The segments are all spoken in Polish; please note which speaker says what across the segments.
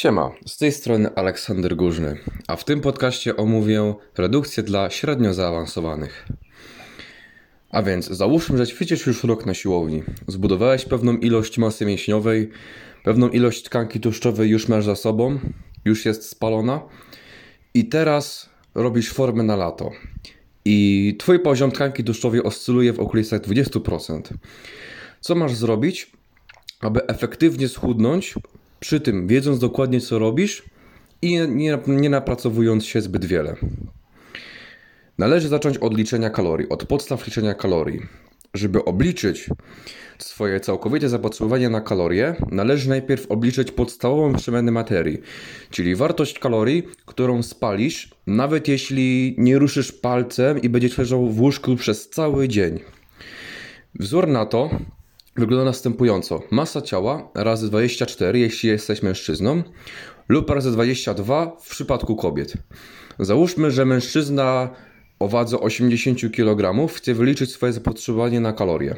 Speaker 1: Siema, z tej strony Aleksander Górzny, a w tym podcaście omówię redukcję dla średnio zaawansowanych. A więc załóżmy, że ćwiczysz już rok na siłowni. Zbudowałeś pewną ilość masy mięśniowej, pewną ilość tkanki tłuszczowej już masz za sobą, już jest spalona i teraz robisz formę na lato. I twój poziom tkanki tłuszczowej oscyluje w okolicach 20%. Co masz zrobić, aby efektywnie schudnąć, przy tym wiedząc dokładnie co robisz i nie, nie napracowując się zbyt wiele? Należy zacząć od liczenia kalorii, od podstaw liczenia kalorii. Żeby obliczyć swoje całkowite zapotrzebowanie na kalorie, należy najpierw obliczyć podstawową przemianę materii, czyli wartość kalorii, którą spalisz, nawet jeśli nie ruszysz palcem i będziesz leżał w łóżku przez cały dzień. Wzór na to wygląda następująco. Masa ciała razy 24, jeśli jesteś mężczyzną, lub razy 22 w przypadku kobiet. Załóżmy, że mężczyzna o wadze 80 kg chce wyliczyć swoje zapotrzebowanie na kalorie.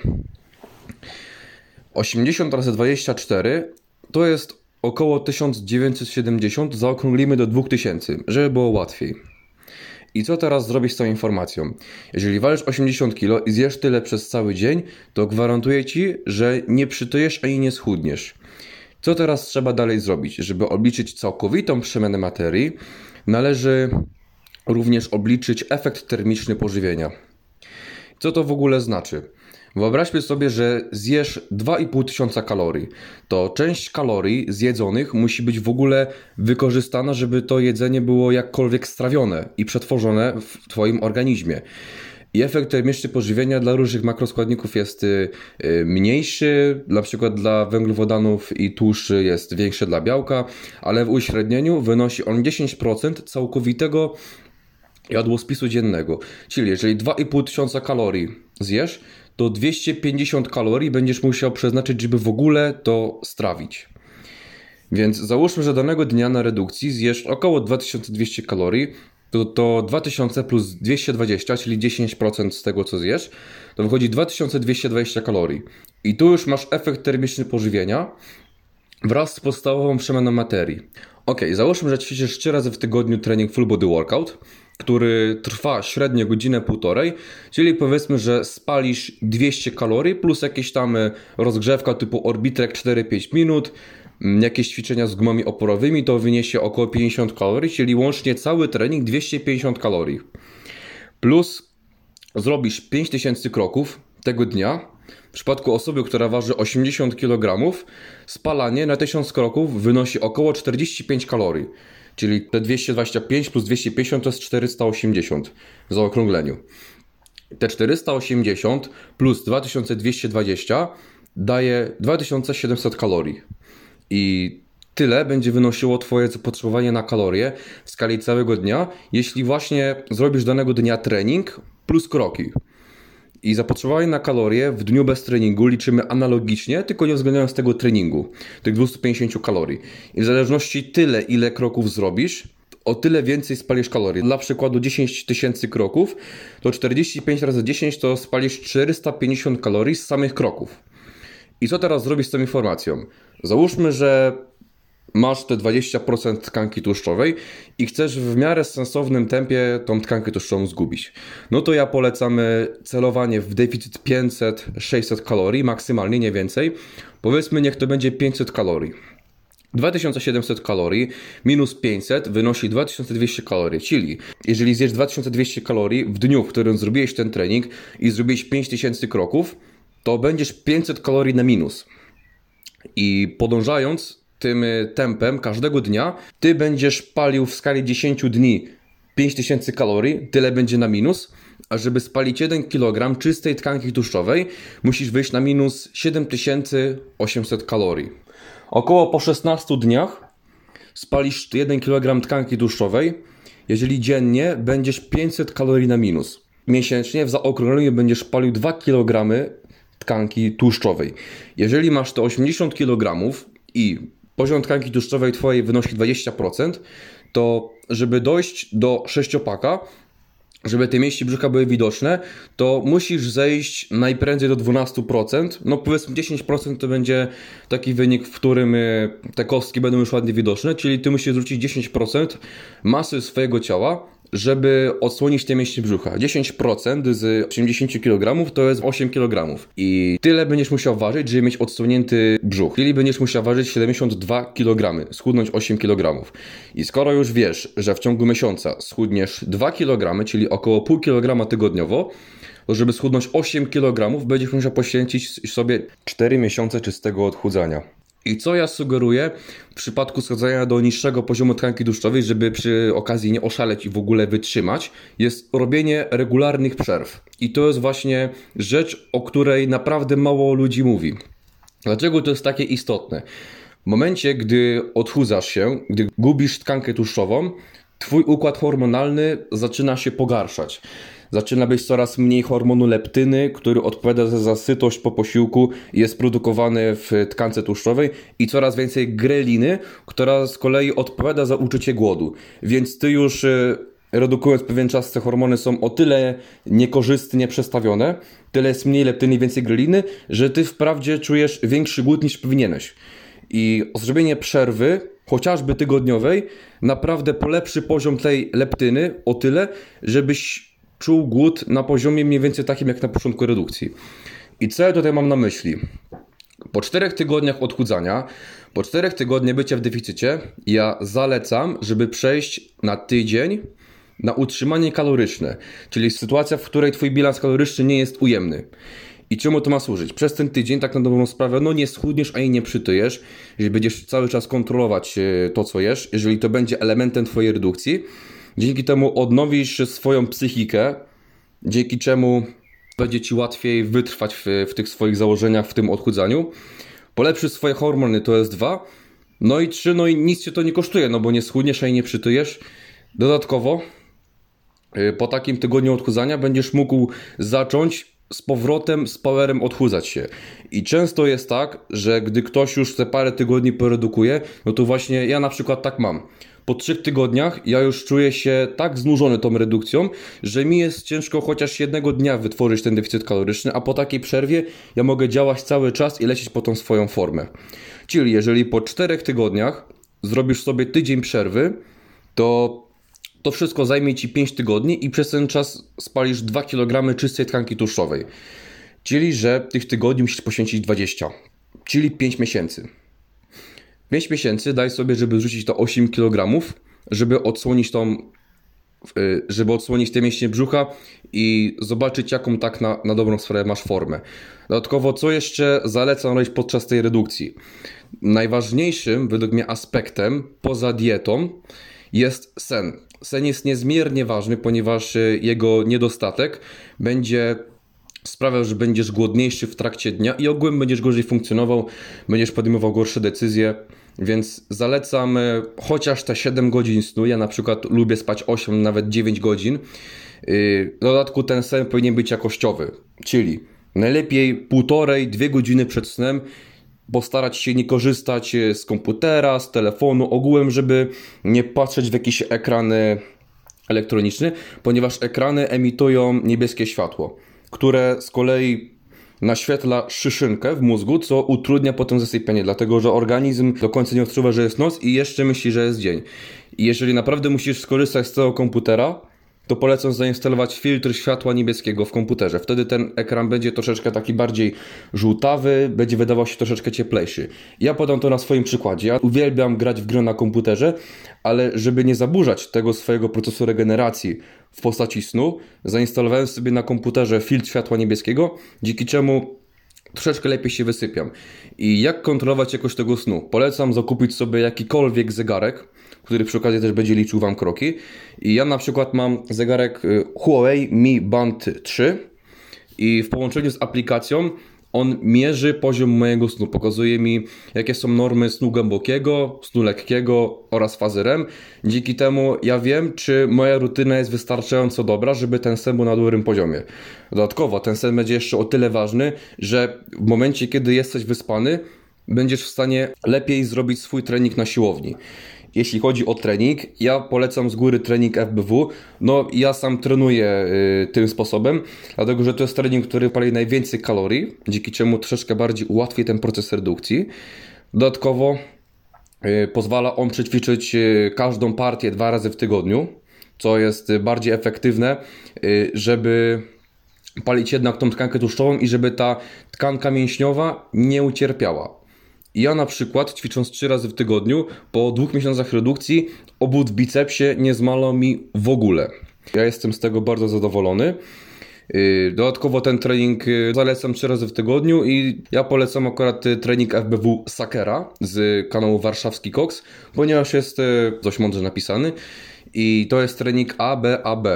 Speaker 1: 80 razy 24 to jest około 1970, zaokrąglimy do 2000, żeby było łatwiej. I co teraz zrobić z tą informacją? Jeżeli walisz 80 kg i zjesz tyle przez cały dzień, to gwarantuję ci, że nie przytyjesz ani nie schudniesz. Co teraz trzeba dalej zrobić? Żeby obliczyć całkowitą przemianę materii, należy również obliczyć efekt termiczny pożywienia. Co to w ogóle znaczy? Wyobraźmy sobie, że zjesz 2,5 tysiąca kalorii. To część kalorii zjedzonych musi być w ogóle wykorzystana, żeby to jedzenie było jakkolwiek strawione i przetworzone w Twoim organizmie. I efekt termiczny pożywienia dla różnych makroskładników jest y, y, mniejszy, na przykład dla węglowodanów i tłuszczy jest większy dla białka, ale w uśrednieniu wynosi on 10% całkowitego jadłospisu dziennego. Czyli jeżeli 2,5 tysiąca kalorii zjesz, to 250 kalorii będziesz musiał przeznaczyć, żeby w ogóle to strawić. Więc załóżmy, że danego dnia na redukcji zjesz około 2200 kalorii, to, to 2000 plus 220, czyli 10% z tego co zjesz, to wychodzi 2220 kalorii. I tu już masz efekt termiczny pożywienia wraz z podstawową przemianą materii. Ok, załóżmy, że ćwiczysz 3 razy w tygodniu trening full body workout który trwa średnio godzinę półtorej, czyli powiedzmy, że spalisz 200 kalorii plus jakieś tam e, rozgrzewka typu orbitrek 4-5 minut, mm, jakieś ćwiczenia z gumami oporowymi, to wyniesie około 50 kalorii, czyli łącznie cały trening 250 kalorii. Plus zrobisz 5000 kroków tego dnia. W przypadku osoby, która waży 80 kg, spalanie na 1000 kroków wynosi około 45 kalorii. Czyli te 225 plus 250 to jest 480 w zaokrągleniu. Te 480 plus 2220 daje 2700 kalorii. I tyle będzie wynosiło Twoje zapotrzebowanie na kalorie w skali całego dnia, jeśli właśnie zrobisz danego dnia trening plus kroki. I zapotrzebowanie na kalorie w dniu bez treningu liczymy analogicznie, tylko nie uwzględniając tego treningu, tych 250 kalorii. I w zależności tyle, ile kroków zrobisz, o tyle więcej spalisz kalorii. Dla przykładu 10 tysięcy kroków, to 45 razy 10 to spalisz 450 kalorii z samych kroków. I co teraz zrobisz z tą informacją? Załóżmy, że masz te 20% tkanki tłuszczowej i chcesz w miarę sensownym tempie tą tkankę tłuszczową zgubić. No to ja polecam celowanie w deficyt 500-600 kalorii, maksymalnie nie więcej. Powiedzmy, niech to będzie 500 kalorii. 2700 kalorii minus 500 wynosi 2200 kalorii, czyli jeżeli zjesz 2200 kalorii w dniu, w którym zrobiłeś ten trening i zrobiłeś 5000 kroków, to będziesz 500 kalorii na minus. I podążając tym y, tempem każdego dnia, ty będziesz palił w skali 10 dni 5000 kalorii, tyle będzie na minus, a żeby spalić 1 kg czystej tkanki tłuszczowej, musisz wyjść na minus 7800 kalorii. Około po 16 dniach spalisz 1 kg tkanki tłuszczowej, jeżeli dziennie będziesz 500 kalorii na minus. Miesięcznie w zaokrągleniu będziesz palił 2 kg tkanki tłuszczowej. Jeżeli masz te 80 kg i poziom tkanki tłuszczowej Twojej wynosi 20%, to żeby dojść do sześciopaka, żeby te mięśnie brzucha były widoczne, to musisz zejść najprędzej do 12%. No powiedzmy 10% to będzie taki wynik, w którym y, te kostki będą już ładnie widoczne, czyli ty musisz zwrócić 10% masy swojego ciała żeby odsłonić te mięśnie brzucha. 10% z 80 kg to jest 8 kg. I tyle będziesz musiał ważyć, żeby mieć odsłonięty brzuch. Czyli będziesz musiał ważyć 72 kg, schudnąć 8 kg. I skoro już wiesz, że w ciągu miesiąca schudniesz 2 kg, czyli około pół kg tygodniowo, to żeby schudnąć 8 kg, będziesz musiał poświęcić sobie 4 miesiące czystego odchudzania. I co ja sugeruję w przypadku schodzenia do niższego poziomu tkanki tłuszczowej, żeby przy okazji nie oszaleć i w ogóle wytrzymać, jest robienie regularnych przerw. I to jest właśnie rzecz, o której naprawdę mało ludzi mówi. Dlaczego to jest takie istotne? W momencie, gdy odchudzasz się, gdy gubisz tkankę tłuszczową, twój układ hormonalny zaczyna się pogarszać zaczyna być coraz mniej hormonu leptyny, który odpowiada za sytość po posiłku i jest produkowany w tkance tłuszczowej i coraz więcej greliny, która z kolei odpowiada za uczucie głodu. Więc ty już e, redukując pewien czas te hormony są o tyle niekorzystnie przestawione, tyle jest mniej leptyny i więcej greliny, że ty wprawdzie czujesz większy głód niż powinieneś. I zrobienie przerwy, chociażby tygodniowej, naprawdę polepszy poziom tej leptyny o tyle, żebyś czuł głód na poziomie mniej więcej takim jak na początku redukcji. I co ja tutaj mam na myśli? Po czterech tygodniach odchudzania, po czterech tygodniach bycia w deficycie, ja zalecam, żeby przejść na tydzień na utrzymanie kaloryczne, czyli sytuacja, w której twój bilans kaloryczny nie jest ujemny. I czemu to ma służyć? Przez ten tydzień, tak na dobrą sprawę, no nie schudniesz ani nie przytyjesz, jeżeli będziesz cały czas kontrolować e, to, co jesz, jeżeli to będzie elementem twojej redukcji, Dzięki temu odnowisz swoją psychikę, dzięki czemu będzie ci łatwiej wytrwać w, w tych swoich założeniach, w tym odchudzaniu. Polepszysz swoje hormony, to jest dwa. No i trzy, no i nic cię to nie kosztuje, no bo nie schudniesz, a nie przytyjesz. Dodatkowo, y, po takim tygodniu odchudzania będziesz mógł zacząć z powrotem, z powerem odchudzać się. I często jest tak, że gdy ktoś już te parę tygodni poredukuje, no to właśnie ja na przykład tak mam po trzech tygodniach ja już czuję się tak znużony tą redukcją, że mi jest ciężko chociaż jednego dnia wytworzyć ten deficyt kaloryczny, a po takiej przerwie ja mogę działać cały czas i lecieć po tą swoją formę. Czyli jeżeli po czterech tygodniach zrobisz sobie tydzień przerwy, to to wszystko zajmie Ci 5 tygodni i przez ten czas spalisz 2 kg czystej tkanki tłuszczowej. Czyli, że tych tygodni musisz poświęcić 20, czyli 5 miesięcy. 5 miesięcy daj sobie, żeby zrzucić to 8 kg, żeby odsłonić tą y, żeby odsłonić te mięśnie brzucha i zobaczyć jaką tak na, na dobrą sprawę masz formę. Dodatkowo co jeszcze zalecam robić podczas tej redukcji? Najważniejszym według mnie aspektem poza dietą jest sen. Sen jest niezmiernie ważny, ponieważ y, jego niedostatek będzie sprawiał, że będziesz głodniejszy w trakcie dnia i ogółem będziesz gorzej funkcjonował, będziesz podejmował gorsze decyzje. Więc zalecam e, chociaż te 7 godzin snu. Ja na przykład lubię spać 8, nawet 9 godzin. Y, w dodatku ten sen powinien być jakościowy, czyli najlepiej półtorej, dwie godziny przed snem postarać się nie korzystać e, z komputera, z telefonu, ogółem, żeby nie patrzeć w jakiś ekran elektroniczny, ponieważ ekrany emitują niebieskie światło, które z kolei naświetla szyszynkę w mózgu, co utrudnia potem zasypianie, dlatego że organizm do końca nie odczuwa, że jest noc i jeszcze myśli, że jest dzień. I jeżeli naprawdę musisz skorzystać z tego komputera, to polecam zainstalować filtr światła niebieskiego w komputerze. Wtedy ten ekran będzie troszeczkę taki bardziej żółtawy, będzie wydawał się troszeczkę cieplejszy. Ja podam to na swoim przykładzie. Ja uwielbiam grać w gry na komputerze, ale żeby nie zaburzać tego swojego procesu regeneracji w postaci snu, zainstalowałem sobie na komputerze filtr światła niebieskiego, dzięki czemu troszeczkę lepiej się wysypiam. I jak kontrolować jakość tego snu? Polecam zakupić sobie jakikolwiek zegarek, który przy okazji też będzie liczył Wam kroki. I ja na przykład mam zegarek y, Huawei Mi Band 3 i w połączeniu z aplikacją on mierzy poziom mojego snu, pokazuje mi jakie są normy snu głębokiego, snu lekkiego oraz fazy REM. Dzięki temu ja wiem, czy moja rutyna jest wystarczająco dobra, żeby ten sen był na dobrym poziomie. Dodatkowo ten sen będzie jeszcze o tyle ważny, że w momencie kiedy jesteś wyspany, będziesz w stanie lepiej zrobić swój trening na siłowni. Jeśli chodzi o trening, ja polecam z góry trening FBW. No, ja sam trenuję y, tym sposobem, dlatego że to jest trening, który pali najwięcej kalorii, dzięki czemu troszeczkę bardziej ułatwi ten proces redukcji. Dodatkowo y, pozwala on przećwiczyć y, każdą partię dwa razy w tygodniu, co jest y, bardziej efektywne, y, żeby palić jednak tą tkankę tłuszczową i żeby ta tkanka mięśniowa nie ucierpiała. Ja na przykład ćwicząc 3 razy w tygodniu, po dwóch miesiącach redukcji obwód w bicepsie nie zmalał mi w ogóle. Ja jestem z tego bardzo zadowolony. Yy, Dodatkowo ten trening yy, zalecam 3 razy w tygodniu i ja polecam akurat yy, trening FBW Sakera z kanału Warszawski Cox, ponieważ jest dość mądrze napisany i to jest trening ABAB.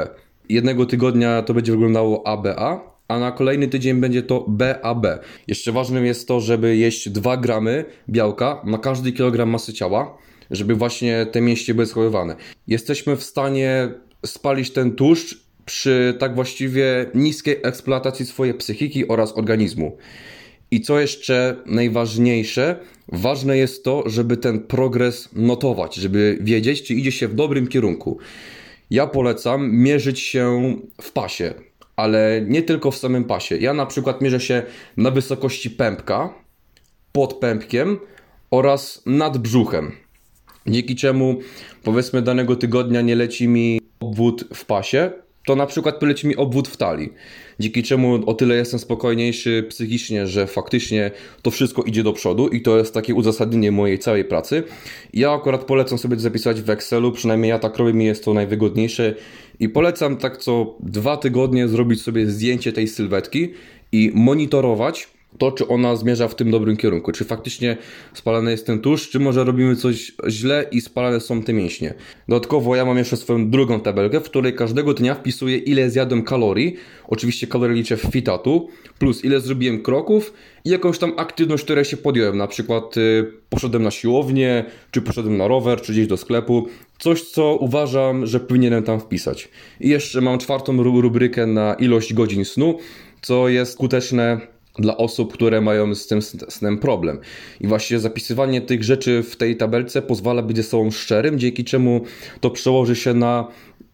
Speaker 1: Jednego tygodnia to będzie wyglądało ABA, a na kolejny tydzień będzie to BAB. Jeszcze ważnym jest to, żeby jeść 2 gramy białka na każdy kilogram masy ciała, żeby właśnie te mięśnie były schowywane. Jesteśmy w stanie spalić ten tłuszcz przy tak właściwie niskiej eksploatacji swojej psychiki oraz organizmu. I co jeszcze najważniejsze, ważne jest to, żeby ten progres notować, żeby wiedzieć, czy idzie się w dobrym kierunku. Ja polecam mierzyć się w pasie, ale nie tylko w samym pasie. Ja na przykład mierzę się na wysokości pępka, pod pępkiem oraz nad brzuchem. Dzięki czemu powiedzmy danego tygodnia nie leci mi obwód w pasie, to na przykład poleci mi obwód w talii. Dzięki czemu o tyle jestem spokojniejszy psychicznie, że faktycznie to wszystko idzie do przodu i to jest takie uzasadnienie mojej całej pracy. Ja akurat polecam sobie zapisać w Excelu, przynajmniej ja tak robię, mi jest to najwygodniejsze i polecam tak co dwa tygodnie zrobić sobie zdjęcie tej sylwetki i monitorować to, czy ona zmierza w tym dobrym kierunku. Czy faktycznie spalany jest ten tłuszcz, czy może robimy coś źle i spalane są te mięśnie. Dodatkowo ja mam jeszcze swoją drugą tabelkę, w której każdego dnia wpisuję ile zjadłem kalorii. Oczywiście kalorie liczę w fitatu, plus ile zrobiłem kroków i jakąś tam aktywność, której się podjąłem. Na przykład y, poszedłem na siłownię, czy poszedłem na rower, czy gdzieś do sklepu. Coś, co uważam, że powinienem tam wpisać. I jeszcze mam czwartą ru- rubrykę na ilość godzin snu, co jest skuteczne dla osób, które mają z tym snem problem. I właśnie zapisywanie tych rzeczy w tej tabelce pozwala być ze sobą szczerym, dzięki czemu to przełoży się na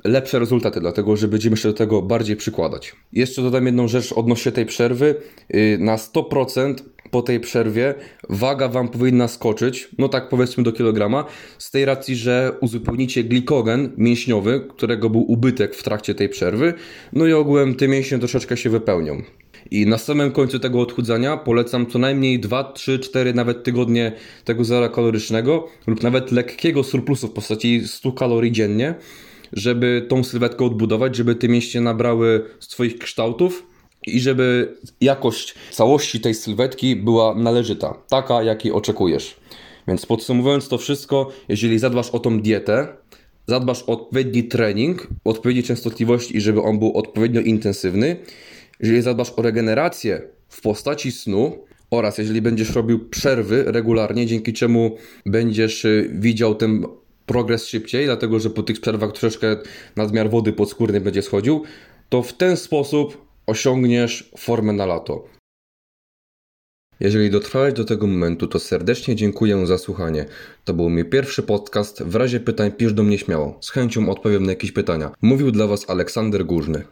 Speaker 1: lepsze rezultaty, dlatego że będziemy się do tego bardziej przykładać. Jeszcze dodam jedną rzecz odnośnie tej przerwy. Yy, Na 100% po tej przerwie waga Wam powinna skoczyć, no tak powiedzmy do kilograma, z tej racji, że uzupełnicie glikogen mięśniowy, którego był ubytek w trakcie tej przerwy, no i ogółem te mięśnie troszeczkę się wypełnią. I na samym końcu tego odchudzania polecam co najmniej 2, 3, 4 nawet tygodnie tego zera kalorycznego lub nawet lekkiego surplusu w postaci 100 kalorii dziennie, żeby tą sylwetkę odbudować, żeby te mięśnie nabrały swoich kształtów i żeby jakość całości tej sylwetki była należyta, taka jakiej oczekujesz. Więc podsumowując to wszystko, jeżeli zadbasz o tą dietę, zadbasz o odpowiedni trening, odpowiedniej częstotliwości i żeby on był odpowiednio intensywny, jeżeli zadbasz o regenerację w postaci snu oraz jeżeli będziesz robił przerwy regularnie, dzięki czemu będziesz y, widział ten progres szybciej, dlatego że po tych przerwach troszeczkę nadmiar wody podskórnej będzie schodził, to w ten sposób osiągniesz formę na lato. Jeżeli dotrwałeś do tego momentu, to serdecznie dziękuję za słuchanie. To był mój pierwszy podcast. W razie pytań pisz do mnie śmiało. Z chęcią odpowiem na jakieś pytania. Mówił dla Was Aleksander Górzny.